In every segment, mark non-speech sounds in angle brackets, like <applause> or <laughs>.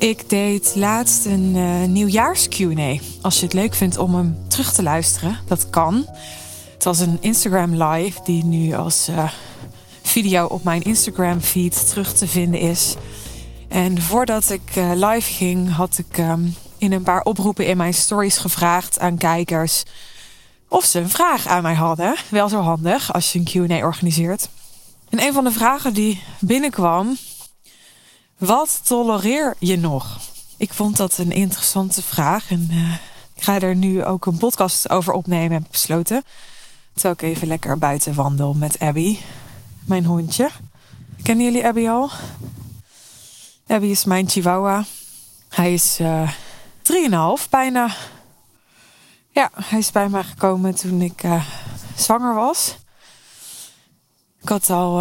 Ik deed laatst een uh, nieuwjaars Q&A. Als je het leuk vindt om hem terug te luisteren, dat kan. Het was een Instagram live die nu als uh, video op mijn Instagram feed terug te vinden is. En voordat ik uh, live ging, had ik um, in een paar oproepen in mijn stories gevraagd aan kijkers of ze een vraag aan mij hadden. Wel zo handig als je een Q&A organiseert. En een van de vragen die binnenkwam wat tolereer je nog? Ik vond dat een interessante vraag en uh, ik ga er nu ook een podcast over opnemen, heb besloten. Terwijl ik even lekker buiten wandel met Abby, mijn hondje. Kennen jullie Abby al? Abby is mijn chihuahua. Hij is uh, eh, 3,5 bijna. Ja, hij is bij mij gekomen toen ik uh, zwanger was. Ik had al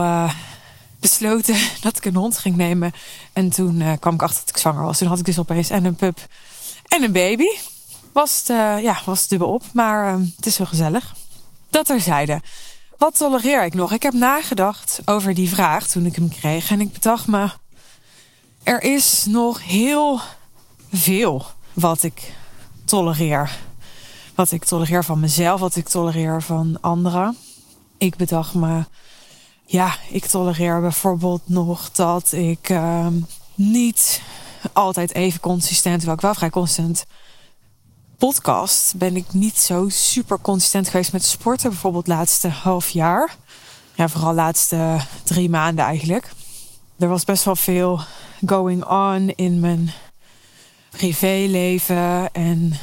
besloten <laughs> dat ik een hond ging nemen. En toen uh, kwam ik achter dat ik zwanger was. Toen had ik dus opeens en een pup en een baby. Was het, uh, ja, was het dubbel op. Maar uh, het is wel gezellig. Dat er zeiden. Wat tolereer ik nog? Ik heb nagedacht over die vraag toen ik hem kreeg. En ik bedacht me... Er is nog heel veel wat ik tolereer. Wat ik tolereer van mezelf. Wat ik tolereer van anderen. Ik bedacht me ja, ik tolereer bijvoorbeeld nog dat ik uh, niet altijd even consistent, terwijl ik wel vrij consistent podcast, ben ik niet zo super consistent geweest met sporten. Bijvoorbeeld laatste half jaar. Ja, vooral laatste drie maanden eigenlijk. Er was best wel veel going on in mijn privéleven. En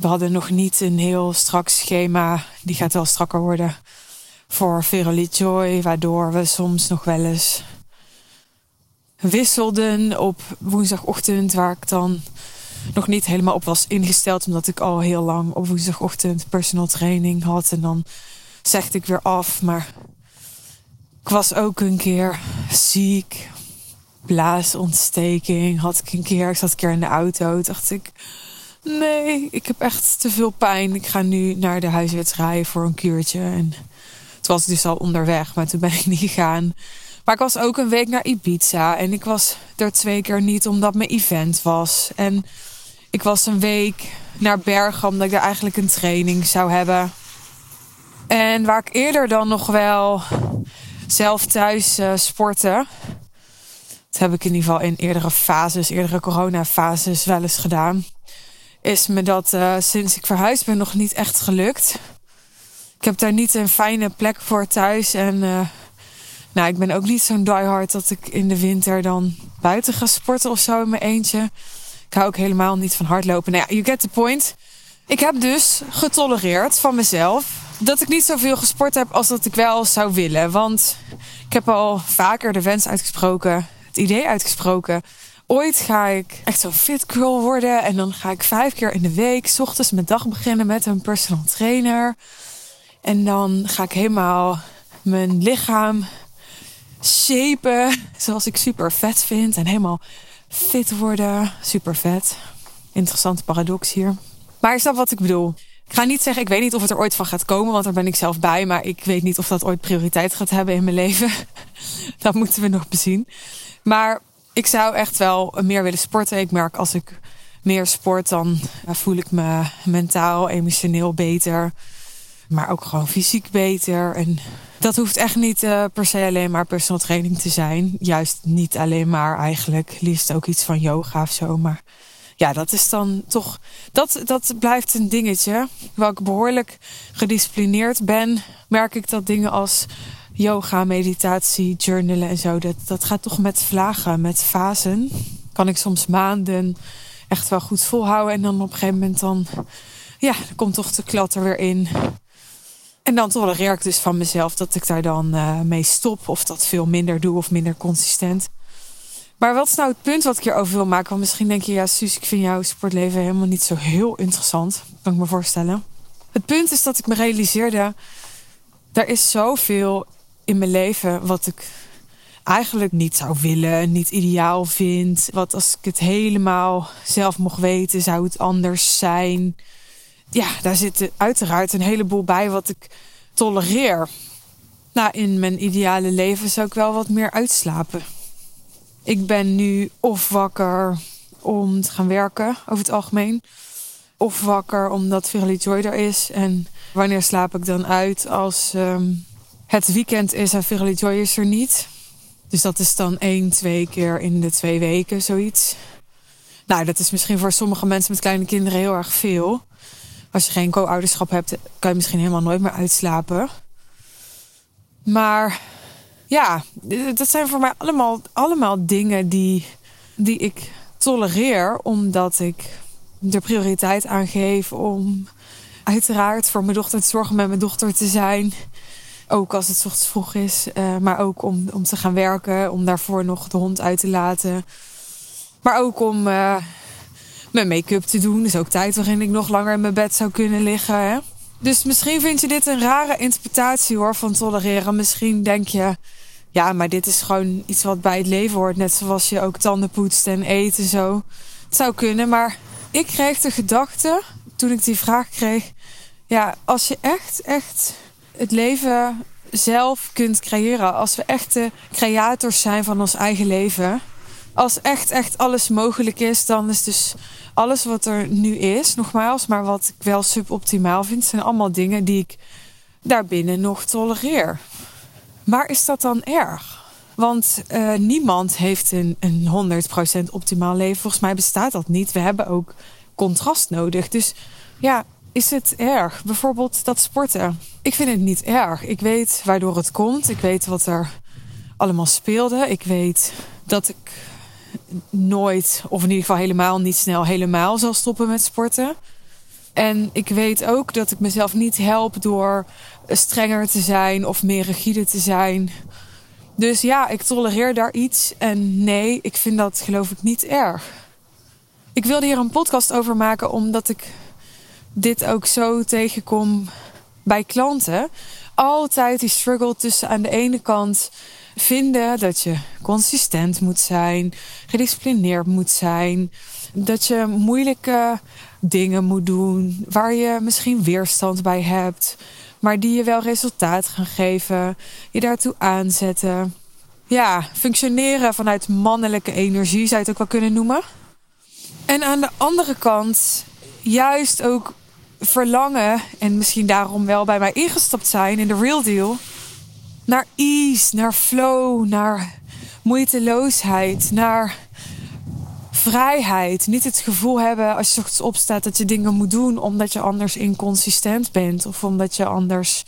we hadden nog niet een heel strak schema. Die gaat wel strakker worden voor Verily Joy, waardoor we soms nog wel eens wisselden op woensdagochtend, waar ik dan nog niet helemaal op was ingesteld, omdat ik al heel lang op woensdagochtend personal training had. En dan zegde ik weer af, maar ik was ook een keer ziek, blaasontsteking had ik een keer. Ik zat een keer in de auto, dacht ik, nee, ik heb echt te veel pijn. Ik ga nu naar de huisarts rijden voor een kuurtje en toen was dus al onderweg, maar toen ben ik niet gegaan. Maar ik was ook een week naar Ibiza. En ik was er twee keer niet omdat mijn event was. En ik was een week naar Bergen omdat ik daar eigenlijk een training zou hebben. En waar ik eerder dan nog wel zelf thuis uh. Dat heb ik in ieder geval in eerdere fases, eerdere coronafases wel eens gedaan. Is me dat uh, sinds ik verhuisd ben nog niet echt gelukt ik heb daar niet een fijne plek voor thuis. En uh, nou, ik ben ook niet zo'n diehard dat ik in de winter dan buiten ga sporten of zo in mijn eentje. Ik hou ook helemaal niet van hardlopen. Nou you get the point. Ik heb dus getolereerd van mezelf dat ik niet zoveel gesport heb als dat ik wel zou willen. Want ik heb al vaker de wens uitgesproken, het idee uitgesproken. Ooit ga ik echt zo'n fit girl worden. En dan ga ik vijf keer in de week, s ochtends mijn dag beginnen met een personal trainer. En dan ga ik helemaal mijn lichaam shapen <laughs> zoals ik super vet vind. En helemaal fit worden. Super vet. Interessante paradox hier. Maar is dat wat ik bedoel? Ik ga niet zeggen, ik weet niet of het er ooit van gaat komen, want daar ben ik zelf bij. Maar ik weet niet of dat ooit prioriteit gaat hebben in mijn leven. <laughs> dat moeten we nog bezien. Maar ik zou echt wel meer willen sporten. Ik merk als ik meer sport, dan voel ik me mentaal, emotioneel beter maar ook gewoon fysiek beter. En dat hoeft echt niet uh, per se alleen maar personal training te zijn. Juist niet alleen maar eigenlijk. Liefst ook iets van yoga of zo. Maar ja, dat is dan toch. Dat, dat blijft een dingetje. Waar ik behoorlijk gedisciplineerd ben, merk ik dat dingen als yoga, meditatie, journalen en zo. Dat, dat gaat toch met vlagen, met fasen. Kan ik soms maanden echt wel goed volhouden. En dan op een gegeven moment dan. Ja, komt toch de klatter weer in. En dan tolereer ik dus van mezelf dat ik daar dan uh, mee stop. Of dat veel minder doe of minder consistent. Maar wat is nou het punt wat ik hierover wil maken? Want misschien denk je, ja Suus, ik vind jouw sportleven helemaal niet zo heel interessant. Kan ik me voorstellen. Het punt is dat ik me realiseerde... er is zoveel in mijn leven wat ik eigenlijk niet zou willen, niet ideaal vind. Wat als ik het helemaal zelf mocht weten, zou het anders zijn ja, daar zit uiteraard een heleboel bij wat ik tolereer. Nou, in mijn ideale leven zou ik wel wat meer uitslapen. Ik ben nu of wakker om te gaan werken, over het algemeen. Of wakker omdat Verily Joy er is. En wanneer slaap ik dan uit als ehm, het weekend is en Verily Joy is er niet? Dus dat is dan één, twee keer in de twee weken, zoiets. Nou, dat is misschien voor sommige mensen met kleine kinderen heel erg veel. Als je geen co-ouderschap hebt, kan je misschien helemaal nooit meer uitslapen. Maar ja, dat zijn voor mij allemaal, allemaal dingen die, die ik tolereer, omdat ik er prioriteit aan geef om uiteraard voor mijn dochter te zorgen met mijn dochter te zijn. Ook als het ochtends vroeg is, uh, maar ook om, om te gaan werken, om daarvoor nog de hond uit te laten. Maar ook om uh, mijn make-up te doen. Dus ook tijd waarin ik nog langer in mijn bed zou kunnen liggen. Hè? Dus misschien vind je dit een rare interpretatie hoor van tolereren. Misschien denk je, ja, maar dit is gewoon iets wat bij het leven hoort. Net zoals je ook tanden poetst en eet en zo. Het zou kunnen, maar ik kreeg de gedachte toen ik die vraag kreeg. Ja, als je echt, echt het leven zelf kunt creëren. Als we echte creators zijn van ons eigen leven. Als echt, echt alles mogelijk is, dan is dus alles wat er nu is, nogmaals, maar wat ik wel suboptimaal vind, zijn allemaal dingen die ik daarbinnen nog tolereer. Maar is dat dan erg? Want uh, niemand heeft een, een 100% optimaal leven. Volgens mij bestaat dat niet. We hebben ook contrast nodig. Dus ja, is het erg? Bijvoorbeeld dat sporten. Ik vind het niet erg. Ik weet waardoor het komt. Ik weet wat er allemaal speelde. Ik weet dat ik nooit, of in ieder geval helemaal niet snel, helemaal zal stoppen met sporten. En ik weet ook dat ik mezelf niet help door strenger te zijn of meer rigide te zijn. Dus ja, ik tolereer daar iets. En nee, ik vind dat geloof ik niet erg. Ik wilde hier een podcast over maken omdat ik dit ook zo tegenkom bij klanten. Altijd die struggle tussen aan de ene kant vinden dat je consistent moet zijn, gedisciplineerd moet zijn, dat je moeilijke dingen moet doen waar je misschien weerstand bij hebt, maar die je wel resultaat gaan geven, je daartoe aanzetten. Ja, functioneren vanuit mannelijke energie zou je het ook wel kunnen noemen. En aan de andere kant juist ook verlangen en misschien daarom wel bij mij ingestapt zijn in de real deal naar ease, naar flow, naar moeiteloosheid, naar vrijheid. Niet het gevoel hebben als je ochtends opstaat dat je dingen moet doen omdat je anders inconsistent bent of omdat je anders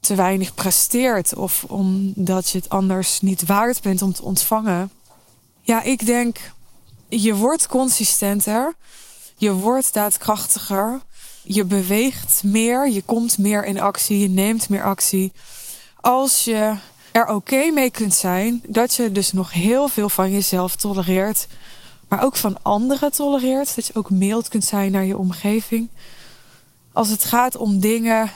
te weinig presteert of omdat je het anders niet waard bent om te ontvangen. Ja, ik denk je wordt consistenter, je wordt daadkrachtiger, je beweegt meer, je komt meer in actie, je neemt meer actie als je er oké mee kunt zijn dat je dus nog heel veel van jezelf tolereert, maar ook van anderen tolereert, dat je ook mild kunt zijn naar je omgeving. Als het gaat om dingen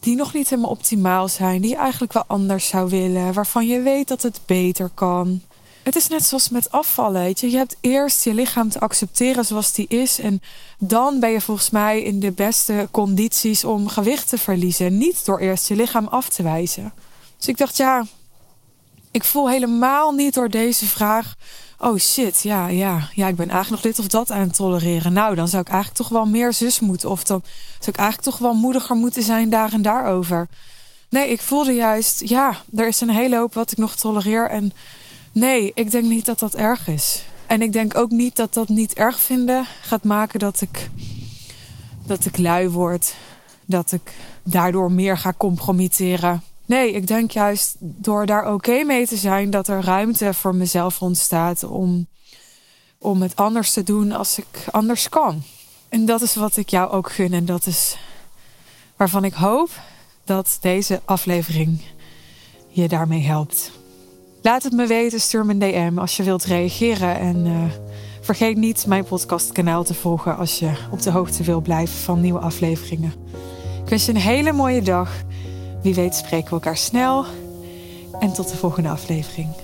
die nog niet helemaal optimaal zijn, die je eigenlijk wel anders zou willen, waarvan je weet dat het beter kan. Het is net zoals met afvallen. Weet je. je hebt eerst je lichaam te accepteren zoals die is. En dan ben je volgens mij in de beste condities om gewicht te verliezen. Niet door eerst je lichaam af te wijzen. Dus ik dacht, ja, ik voel helemaal niet door deze vraag. Oh shit, ja, ja, ja, ik ben eigenlijk nog dit of dat aan het tolereren. Nou, dan zou ik eigenlijk toch wel meer zus moeten. Of dan zou ik eigenlijk toch wel moediger moeten zijn daar en daarover. Nee, ik voelde juist, ja, er is een hele hoop wat ik nog tolereer. En Nee, ik denk niet dat dat erg is. En ik denk ook niet dat dat niet erg vinden gaat maken dat ik, dat ik lui word. Dat ik daardoor meer ga compromitteren. Nee, ik denk juist door daar oké mee te zijn dat er ruimte voor mezelf ontstaat om, om het anders te doen als ik anders kan. En dat is wat ik jou ook gun en dat is waarvan ik hoop dat deze aflevering je daarmee helpt. Laat het me weten, stuur me een DM als je wilt reageren. En uh, vergeet niet mijn podcastkanaal te volgen als je op de hoogte wil blijven van nieuwe afleveringen. Ik wens je een hele mooie dag. Wie weet spreken we elkaar snel. En tot de volgende aflevering.